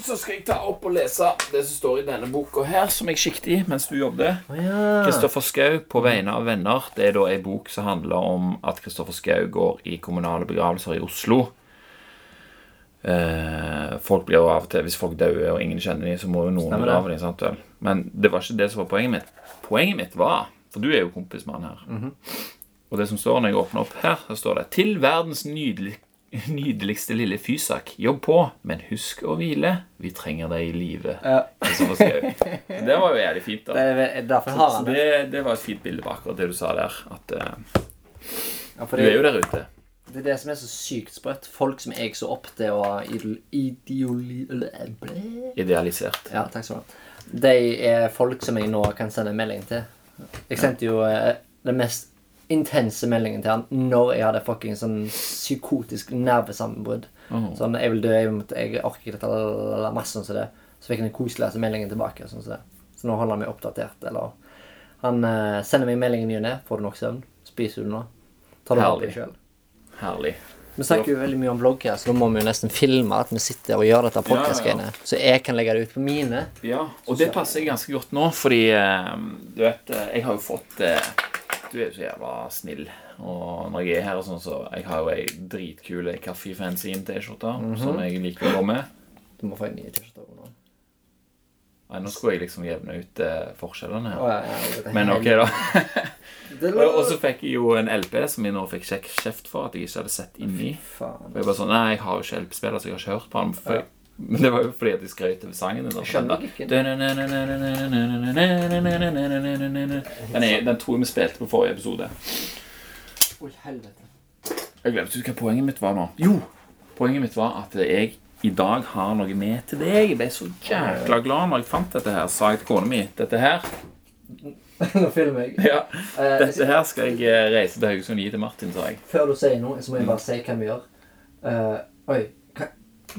så skal jeg ta opp og lese det som står i denne boka her, som jeg kikket i mens du jobbet. oh, ja. Kristoffer Schou på vegne av venner. Det er da ei bok som handler om at Kristoffer Schou går i kommunale begravelser i Oslo. Eh, folk blir jo av og til Hvis folk dør og ingen kjenner dem, så må jo noen Stemmer av dem. sant vel? Men det var ikke det som var poenget mitt. Poenget mitt var For du er jo kompis med han her. Mhm. Og det som står når jeg åpner opp her, så står det Til verdens nydelig, nydeligste lille fysak. Jobb på, men husk å hvile. Vi trenger deg i live. Ja. Det var jo jævlig fint, da. Det det. det, det var et fint bilde på akkurat det du sa der. At eh, Ja, du er jo der ute. Det er det som er så sykt sprøtt. Folk som jeg så opp til og. Idealisert. Ja, takk skal du ha. De er folk som jeg nå kan sende en melding til. Jeg sendte jo eh, den mest intense meldingen til han når jeg hadde fucking sånn psykotisk nervesammenbrudd. Åh. Sånn, jeg vil dø, jeg, måtte, jeg orker ikke dette, lalalala, masse sånn som det. Så fikk han den koseligste meldingen tilbake. Sånn som det. Så nå holder han meg oppdatert. Eller han eh, sender meg meldingen i ny og ne. Får du nok søvn? Spiser du nå? Tar du vare på deg sjøl? Herlig. Vi snakker jo veldig mye om vlogg her, så nå må vi jo nesten filme at vi sitter og gjør dette podcast-greiene. Så jeg kan legge det ut på mine. Ja, og det passer ganske godt nå, fordi eh, du vet eh, Jeg har jo fått eh, Du er jo så jævla snill. Og når jeg er her og sånn, så Jeg har jo ei dritkul Kaffe-fanzine-T-skjorte som jeg liker å gå med. Du må få en ny T-skjorte. nå. Nei, nå skulle jeg liksom jevne ut eh, forskjellene her. ja, ja, er Men ok, da. Det Og så fikk jeg jo en LP som jeg nå fikk kjeft for at jeg ikke hadde sett inni. Faen. Og jeg bare sånn, Nei, jeg har jo ikke LP-spiller, så jeg har ikke hørt på den. For men det var jo fordi at jeg skrøt over sangen Jeg skjønner ikke. Den, er, den tror jeg vi spilte på forrige episode. Oi, helvete. Jeg glemte hva poenget mitt var nå. Jo, poenget mitt var at jeg i dag har noe med til deg. Jeg ble så jækla glad når jeg fant dette her. Sa jeg til kona mi dette her. Nå filmer jeg. Ja, Eh, Dette her skal jeg eh, reise til Haugesund og gi til Martin, sa jeg. Før du sier noe, så må jeg bare si hva vi gjør. Uh, oi.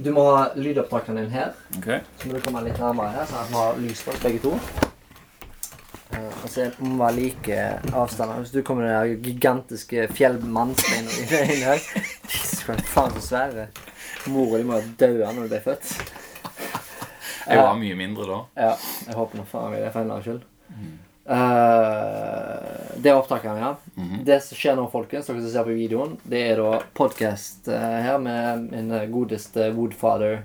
Du må ha lydopptakeren din her. Ok? Så må du komme litt nærmere her, sånn at vi har lys på begge to. Uh, og så må ha like avstander. Hvis du kommer med den gigantiske fjellmannsteinen inn her Jesus, hva faen så svære. Mora di må ha daua når du ble født. Jeg var mye mindre da. Ja, jeg håper nå faen meg det for en annen skyld. Eh, det er opptakene, ja. Det som skjer nå, folkens, dere som ser på videoen, det er da podkast her med min eh, godeste Woodfather.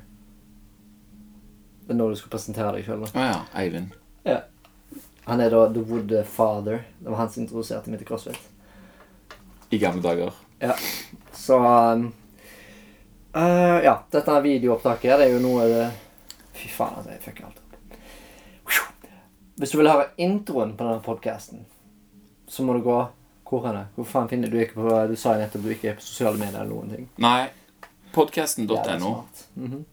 Det er nå du skal presentere deg sjøl. Å ja, Eivind. Ja. Han er da The Woodfather. Det var han som introduserte meg til CrossFit. I gamle dager. Ja. Så um, eh, Ja, dette videoopptaket her, det er jo noe det, Fy faen, altså. Jeg fucker alt opp. Hvis du vil høre introen på denne podkasten, så må du gå Hvor er det? Hvor faen finner du ikke på Du sa jo nettopp du ikke er på sosiale medier eller noen ting. Nei, podkasten.no. Mm -hmm.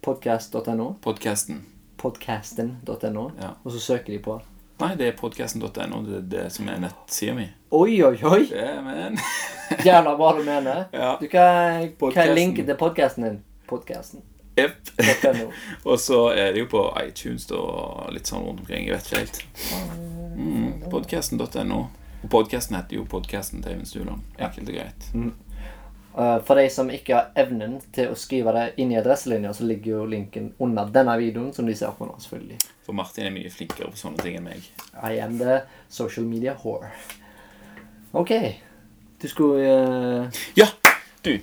Podcast.no. Podkasten. Podcasten.no. Ja. Og så søker de på Nei, det er podkasten.no. Det er det som er nettsida mi. Oi, oi, oi! Yeah, men Jævla bra du mener. Ja. Du kan, linke til podkasten din. Podcasten. Yep. Og så er det jo på iTunes og litt sånn rundt omkring. Jeg vet ikke helt. Mm, podkasten.no. Og podkasten heter jo Podkasten til Eivind Stuland. Enkelt og greit. Uh, for de som ikke har evnen til å skrive det inn i adresselinja, så ligger jo linken under denne videoen, som de ser på nå, selvfølgelig. For Martin er mye flinkere på sånne ting enn meg. I am the social media whore. Ok. Du skulle uh... Ja, du.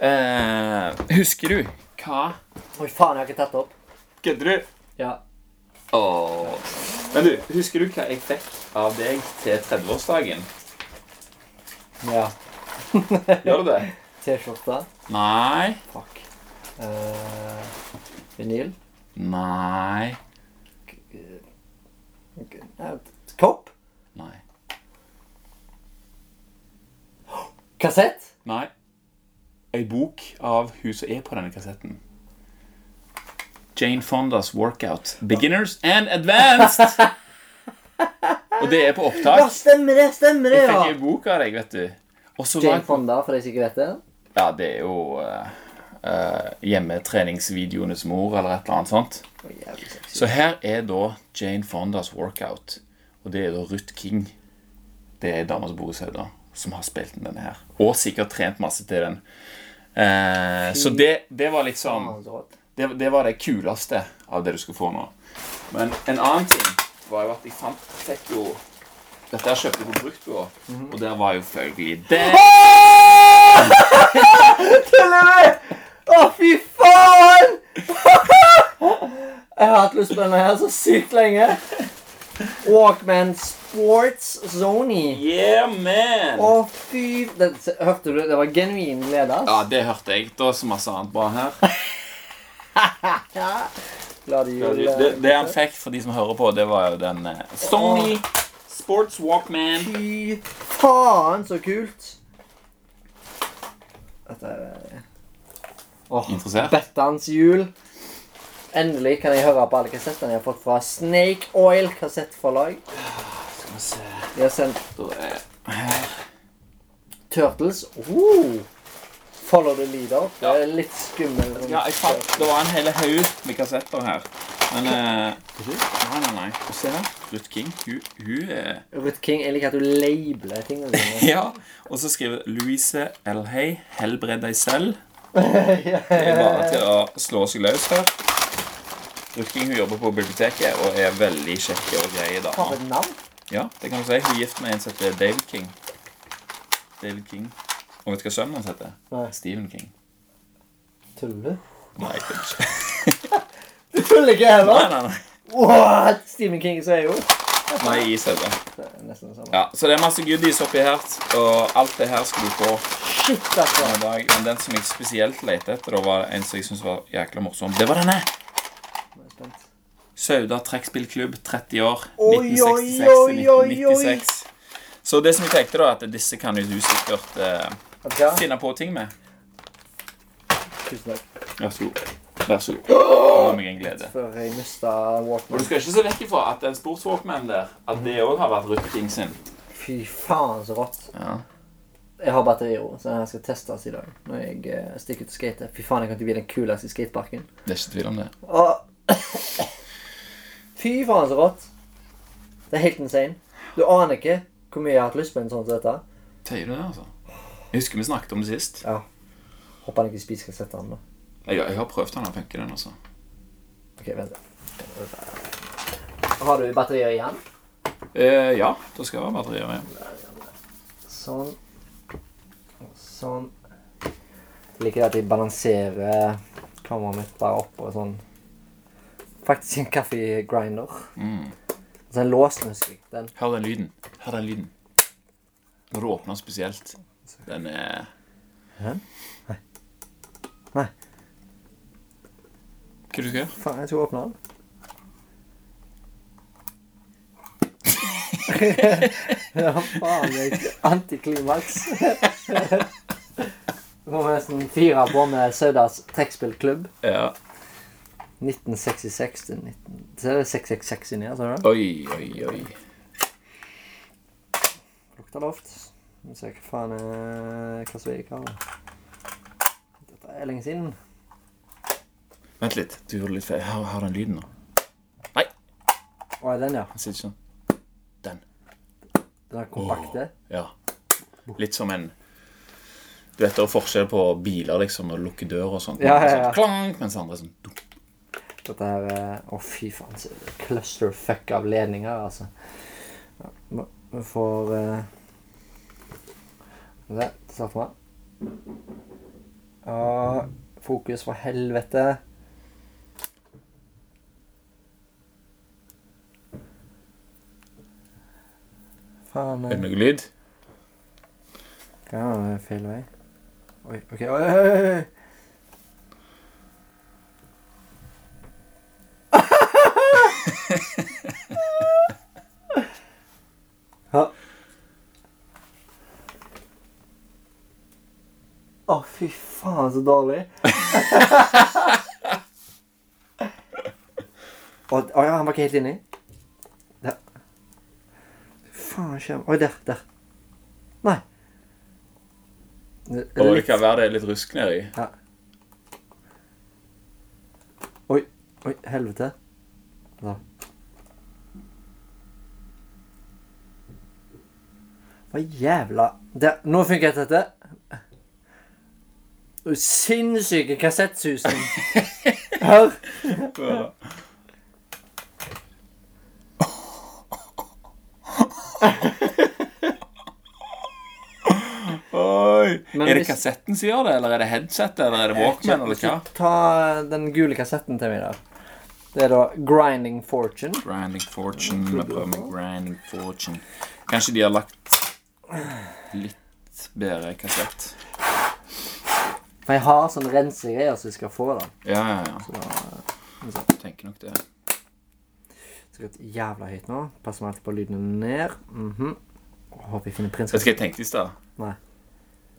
Uh, husker du hva Oi, faen, jeg har ikke tatt det opp. Kødder du? Ja. Åh. Men du, husker du hva jeg fikk av deg til 30-årsdagen? ja. Gjør du det? T-skjorte. Nei. Fuck. Uh, vinyl. Nei. Uh, kopp. Nei. Kassett. Nei. Ei bok av hun som er på denne kassetten. Jane Fondas Workout. Beginners and Advanced! Og det er på Ja, opptak. stemmer det! Stemmer det, Jeg fikk ja! ei bok av deg, vet du. Og så var Jane jeg på Fonda, for de som ikke vet det. Ja, det er jo uh, uh, hjemmetreningsvideoenes mor, eller et eller annet sånt. Så her er da Jane Fondas Workout. Og det er da Ruth King. Det er dama som bor i Sauda, som har spilt inn denne her. Og sikkert trent masse til den. Uh, så det, det var liksom det, det var det kuleste av det du skulle få nå. Men en annen ting var jo at jeg fant fikk jo Dette her kjøpte jeg på Bruktbua, og der var jo følgelig det. Tuller du? Å, fy faen! Jeg har hatt lyst på denne her så sykt lenge. Walkman Sports Zony. Yeah, man! Å, fy det, Hørte du? Det var genuin glede. ass. Ja, det hørte jeg. Det var så masse annet bra her. Glad i jul. Det, det han fikk for de som hører på, det var jo den eh, Sony Sports Walkman. Fy faen, så kult. Dette er Åh, Interessert? Bettans jul. Endelig kan jeg høre på alle kassettene jeg har fått fra Snake Oil kassettforlag. Skal vi se De har sendt Da er Turtles. Oh. Follow the leader. Det Ja. er litt skummel. Ja, jeg fant Det var en hel haug med kassetter her. Men eh, Nei, nei, nei. Se her. Ruth King. Hun, hun er Ruth King, jeg liker at du labeler tingene dine. Ja. Og så skriver Louise Elhey 'Helbred deg selv'. Det er bare til å slå seg løs her. Ruth King hun jobber på biblioteket og er veldig kjekk og grei Har dame. et navn? Ja, det kan du si. Hun er gift med en som heter David King. David King. Og vet du hva sønnen hans heter? Nei. Stephen King. Tuller du? Nei, jeg kødder ikke. Du tuller ikke Nei, nei, nei. What? Stephen King sier jo. Nei, i sauda. Ja, så det er masse goodies oppi her, og alt det her skal du få Shit, altså. en dag. Men den som jeg spesielt lette etter, da var en som jeg syntes var jækla morsom. Det var denne! Sauda trekkspillklubb, 30 år. 1966 oi, til oi, oi, oi. 1996. Så det som jeg tenkte, da, at disse kan jo du sikkert eh, finne på ting med. Tusen takk. Vær så god. Vær så god. Var meg en glede. Før jeg mistet Og Walkman. du skal ikke se vekk ifra at den sportswalkmanen der, at det òg har vært Ruth King sin. Fy faen, så rått. Ja. Jeg har batterier, så her skal testes i dag. Når jeg eh, stikker ut og skater. Fy faen, jeg kan ikke bli den kuleste i skateparken. Det er ikke tvil om det. Åh. Fy faen, så rått. Det er helt insane. Du aner ikke hvor mye jeg har hatt lyst på en sånn som dette. Tøyer du det, altså? Jeg husker vi snakket om det sist. Ja. Håper han ikke spiser kassettene, da. Jeg, jeg har prøvd den, og funker den, altså. Ok, vent. Har du batterier igjen? Eh, ja, da skal det være batterier igjen. Sånn. Sånn. Jeg liker at jeg balanserer kameraet mitt der oppe og sånn Faktisk en kaffegrinder. Mm. Så en lås, nå husker jeg. Den. Hør den lyden. Hør den lyden. Når du åpner spesielt. Den er Hæ? Nei. Nei. Hva du skal gjøre? Faen, jeg skal åpne den. ja, faen meg. Antiklimaks. Nå må vi nesten fire på med Saudas trekkspillklubb. Ja. 1966 til 19... Så er det 666 inni her, ser du det? Oi, oi, oi. Lukter luft. Vi ser hva faen er hva som er i har. Dette er lenge siden. Vent litt. Du gjorde litt feil. Hør, hør den lyden nå. Nei. Å, er den, ja. Den sitter sånn. Den. Den er det? Ja. Litt som en Du vet det er forskjell på biler liksom når du lukker dør og sånt. Ja, ja, ja. Sånn, klang, mens andre er sånn dum. Dette her er Å, fy faen. så Clusterfuck av ledninger, altså. Vi- vi får uh, Det starter med. Ja, fokus for helvete. Faen Er det eh, noe lyd? Hva er feil vei? Oi, OK. Oi, oi, oi. Ja. Å, fy faen, så dårlig. Å oh, ja, han var ikke helt inni. Faen, skjer Oi, der. Der. Nei. Det- Og det kan være det er litt rusk nedi. Ja. Oi, oi, helvete. Da. Hva jævla Der, Nå funker dette. Sinnssyke kassettsusen. Hør. Oi. Men er det hvis- kassetten som gjør det, eller er det headsetet, eller er det Walkman, eller hva? Ta den gule kassetten til meg da. Det er da Grinding Fortune. Grinding Fortune. Vi prøver med Grinding Fortune. Kanskje de har lagt litt bedre kassett. For jeg har sånne rensegreier som jeg skal få. da Ja, ja, ja. Så da Tenker nok det. skal jeg jævla høyt nå. Passer meg alltid på lydene ned. Mhm. Håper jeg finner Vet du hva jeg tenkte i stad?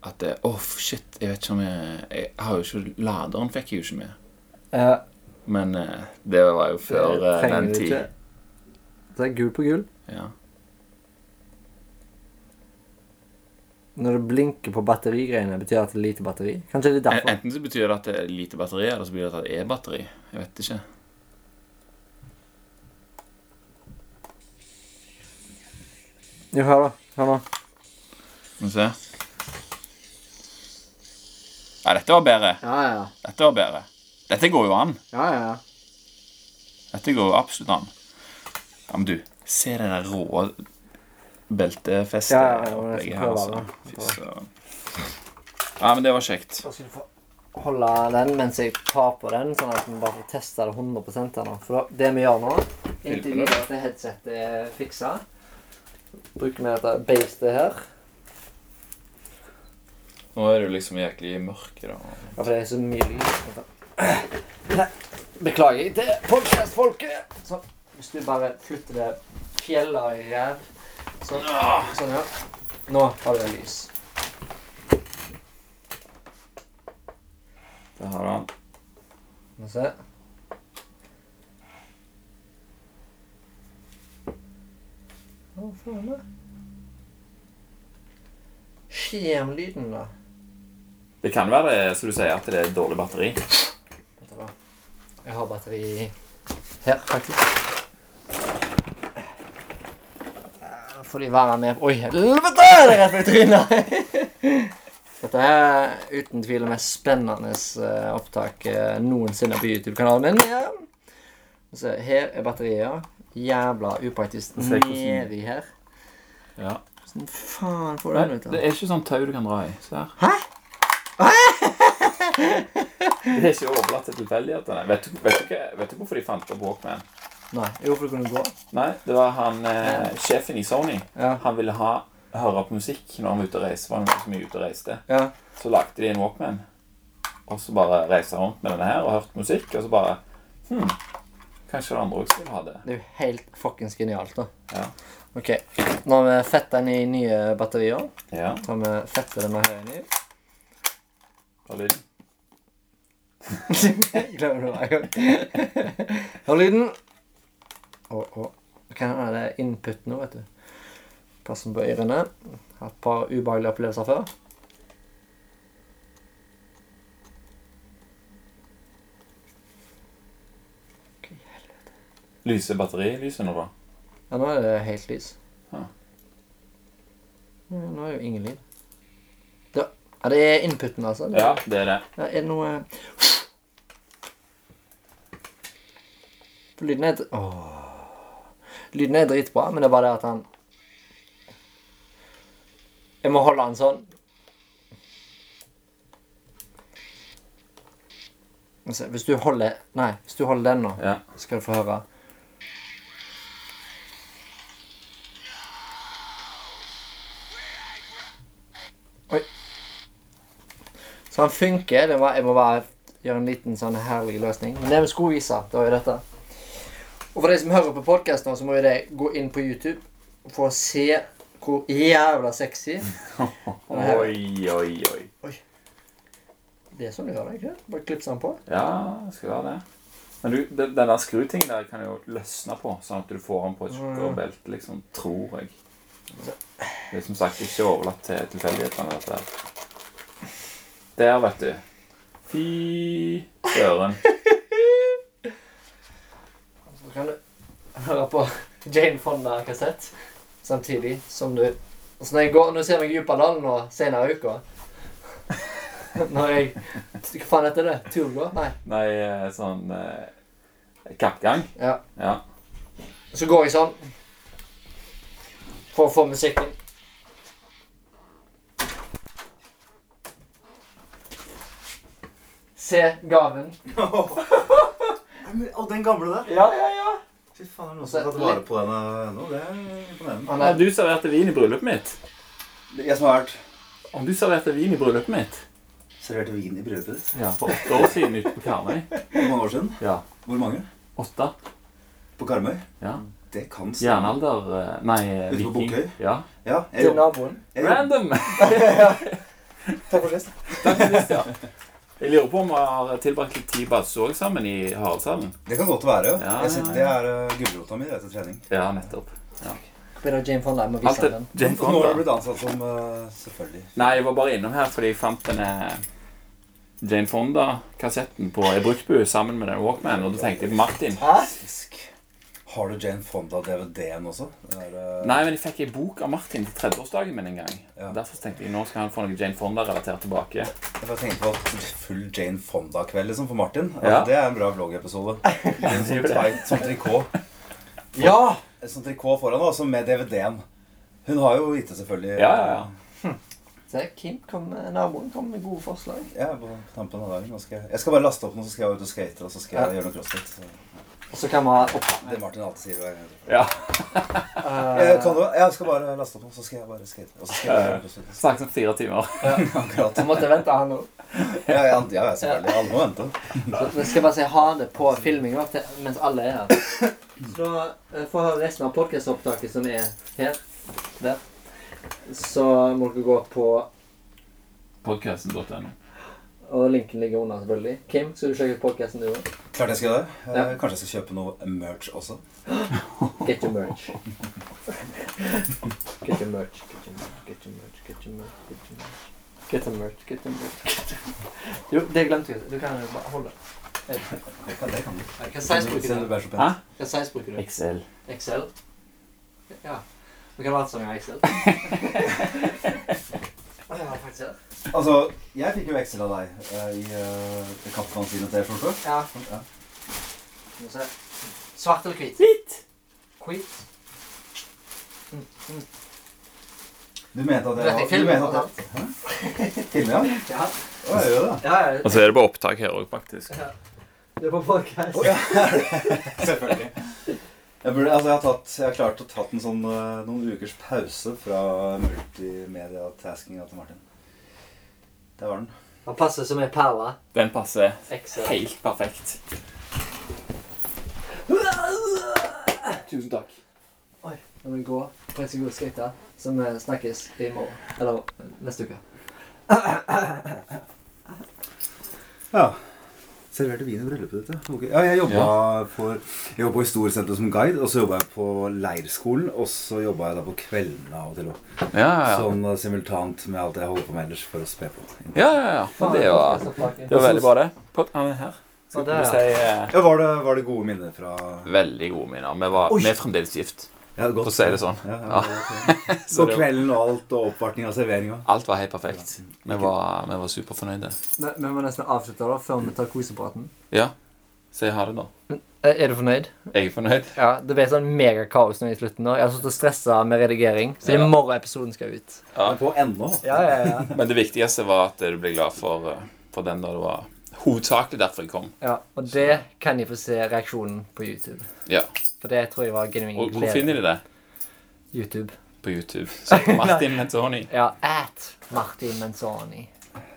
At det, oh, shit, jeg vet ikke om jeg Jeg har jo ikke Laderen fikk jeg jo ikke med. Ja. Men eh, det var jo før det eh, den tid. ikke. Det er gul på gul. Ja. Når det blinker på batterigreiene, betyr det at det er lite batteri? Kanskje det er derfor? Enten så betyr det at det er lite batteri, eller så betyr det at det er batteri. Jeg vet ikke. Jo, hør da. Hør nå. Skal vi se. Ja, dette var bedre. Ja, ja. Dette var bedre. Dette går jo an. Ja, ja, ja. Dette går jo absolutt an. Ja, men du, se det der rå beltefestet Ja, ja, opplegget her, altså. Fy søren. Ja, men det var kjekt. Da skal du få holde den mens jeg tar på den, sånn at vi bare får teste det 100 her nå. For det vi gjør nå, inntil videre at headsetet er fiksa, bruker vi dette beistet her. Nå er det jo liksom jæklig mørke, da. Ja, for det er så mye lyd. Nei, Beklager til podcastfolket. Sånn. Hvis du bare flytter det fjellet i her. Sånn. sånn, ja. Nå har du lys. Der har du han. Må se. Hva faen da? Skjermlyden, da. Det kan være som du sier, at det er dårlig batteri. Jeg har batteri her, faktisk. Da får de være med Oi, helvete! Det er rett i trynet! Dette er uten tvil det mest spennende eh, opptak eh, noensinne på YouTube-kanalen min. Ja. Så her er batteriet. Jævla upraktisk nedi her. Ja. Hvordan faen får du den ut? det er ikke sånn tau du kan dra i. Se her. Hæ? Det er ikke overlatt til tilfeldighetene. Vet, du- vet, du vet du hvorfor de fant opp Walkman? Nei, jo, for det kunne gå. Nei, det var han eh, sjefen i Sony. Ja. Han ville ha høre på musikk når han var ute og reiste. Var han så mye ute og reiste. Ja. Så lagde de en Walkman. Og så bare reiste han rundt med denne her og hørte musikk. Og så bare Hm, kanskje andre også skulle ha det. Det er jo helt fuckings genialt, da. Ja. Ok, nå har vi fetta den i nye batterier. ja. Så har vi fettet det med høyre inni. Hør lyden. Glemmer det hver gang. Hør lyden. Og, og. Hva er det input nå, vet du? Passen på ørene. Hatt et par ubehagelige opplevelser før. Lyser batterilyset nå, da? Ja, nå er det helt lys. Ja, nå er det jo ingen lyd. Ja, det er inputen, altså. Det, Ja, det er det. Ja, er det noe For Lyden er Åh. Lyden er dritbra, men det er bare det at han Jeg må holde han sånn. Hvis du holder Nei, hvis du holder den nå, Ja. skal du få høre. Så han funker. Det var, jeg må bare gjøre en liten sånn herlig løsning. Men det vi skulle vise, det var jo dette. Og for de som hører på podkast nå, så må jo de gå inn på YouTube for å se hvor jævla sexy Oi, oi, oi. Det er sånn du det, ikke? Bare klipse den på. Ja, skal være det. Men du, den den der skrutingen der kan jo løsne på, sånn at du får den på et tjukkere belte, liksom, tror jeg. Det er som sagt ikke overlatt til tilfeldighetene, dette der. Der, vet du. Fy søren. Så kan du høre på Jane Fonda-kassett samtidig som du Så når jeg går, når jeg ser meg i Djupadalen nå senere i uka Når jeg Hva faen heter det? Turgå? Nei. Nei, eh, sånn eh, Kappgang. Ja. Ja. Så går jeg sånn for å få musikken. Se gaven. Og den gamle der. Ja, ja, ja. Fy faen, er det noen som har tatt vare på den ennå? Det er imponerende. Han er, du serverte vin i bryllupet mitt. Jeg som har vært Om du serverte vin i bryllupet mitt Serverte vin i bryllupet ditt. Ja, for åtte år siden ute på Karmøy. Hvor mange år siden? Ja. Hvor mange? Åtte. På Karmøy? Ja. Det kan stemme. Jernalder eh, Nei, eh, Ute på viking. Bukkøy? Ja. Ja, jeg til naboen. Jeg. Random! Takk for sist. Takk for sist, ja. Jeg lurer på om vi har tilbrakt litt tid bare sammen i Haraldshallen. Det kan godt være, ja. Ja, Jeg sitter, det er uh, gulrota mi det er trening. Ja, nettopp. Ja. Jane Fonda? Jeg må vise den. Jane Nå har du blitt ansatt som uh, Selvfølgelig. Nei, jeg var bare innom her fordi jeg fant denne Jane Fonda-kassetten på ei bruktbu sammen med den Walkman, og da tenkte jeg på Martin. Hæ? Har du Jane Fonda-DVD-en også? Det er, eh, Nei, men jeg fikk ei bok av Martin til 30-årsdagen min en gang. Ja. Derfor tenkte jeg nå skal han få noe Jane Fonda-relatert tilbake. Jeg tenkte på full Jane Fonda-kveld liksom, for Martin. Ja. Altså, det er en bra vloggepisode. Som sånn, sånn trikot. Ja! Som trikot foran, altså med DVD-en. Hun har jo gitt det, selvfølgelig. Ja, ja, ja. Se, Kim kom, naboen kom med gode forslag. Ja, på tampen av dagen. Nå skal jeg, jeg skal bare laste opp noe, så skal jeg ut og skate, og så skal jeg Ja. gjøre noe crossfit. Så. Så kan man opp... Det Martin alltid sier hver gang. ja. Jeg, Eh, kan du, jeg skal bare laste opp så skal jeg bare skate. Og så skal jeg bare crossfit. Snakkes om fire timer. Akkurat. Du måtte vente han òg. Ja, ja, ja, selvfølgelig. Alle må vente. Så Vi skal bare si ha det på filminga mens alle er her. Så da å får høre resten av podkastopptaket som er her. Der. Så må dere gå på Podcasten.no. Og linken ligger unna, selvfølgelig. Kim, skal du sjekke ut podkasten du òg? Klart jeg skal det. Ja. Eh, kanskje jeg skal kjøpe noe merch også. Get your merch. Get your merch, get your merch, get your merch, get your merch. Get your merch. Get your merch, Jo, det glemte jeg. Du kan jo bare holde. Det kan, det du. Hva size bruker du? Hva size bruker du? XL. XL? Ja. Du kan late som jeg har XL. Altså jeg fikk jo Excel av deg eh, i uh, Kattmannsinet T-skjorte. Ja. Ja. Skal vi se. Svart eller hvit? Hvit. Hvit. Du mente at jeg var- du mente at jeg- Filmer, ja? Ja. Å, jeg gjør det. Ja, ja. Og så er det på opptak her òg, faktisk. ja. Det er på podcast. Oh, ja. Selvfølgelig. Jeg, burde, altså, jeg, har tatt, jeg har klart å tatt en sånn, eh, noen ukers pause fra multimedia-taskinga til Martin. Der var den. Han passer som ei perle. Den passer Excel. helt perfekt. Tusen takk. Oi, nå må vi gå. på en god gå skate. Så vi snakkes i morgen. Eller neste uke. Ja. Serverte vin i bryllupet ditt, ja. Ok. ja jeg jobba for Jeg jobba på Historiesenteret som guide, og så jobba jeg på leirskolen, og så jobba jeg da på kveldene av og til òg. Ja, ja, ja. Sånn eh, simultant med alt jeg holder på med ellers for å spe på. ja, ja, ja. Men det var, det var veldig bra, det. På, er her. Så Skal vi si eh, Ja, var det, var det gode minner fra veldig gode minner. Vi, var, vi er fremdeles gift. Ja, godt. For å si det sånn. Ja, ja, okay. Så kvelden og alt, og oppvartning av serveringa. alt var helt perfekt. Vi var, vi var superfornøyde. Ne, Vi må nesten avslutte da, før vi tar kosepraten. Ja. Si ha det, da. Eh, Er du fornøyd? Jeg er fornøyd. Ja, Det ble sånn megakaos nå i slutten. nå. Jeg har stått og stressa med redigering. Så i Ja. morgen episoden skal ut. Ja. Men på ennå. Ja, ja, ja. Men det viktigste var at du ble glad for, eh, for den da det var hovedsakelig derfor jeg kom. ja Og det kan de få se reaksjonen på YouTube. Ja. For det tror jeg var genuin glede. hvor finner de det? YouTube. På YouTube. Så Martin Menzoni. Ja, at Martin Menzoni.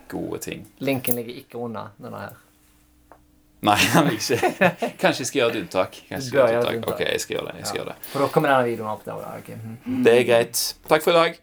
Gode ting. Linken ligger ikke under denne her. Nei, han vil ikke. Kanskje jeg skal gjøre et unntak. Kanskje jeg Du skal gjøre et unntak. Ok, jeg skal gjøre det. Jeg skal Ja. gjøre det. For da kommer denne videoen opp der. Okay. ok. Mhm. Det er greit. Takk for i dag.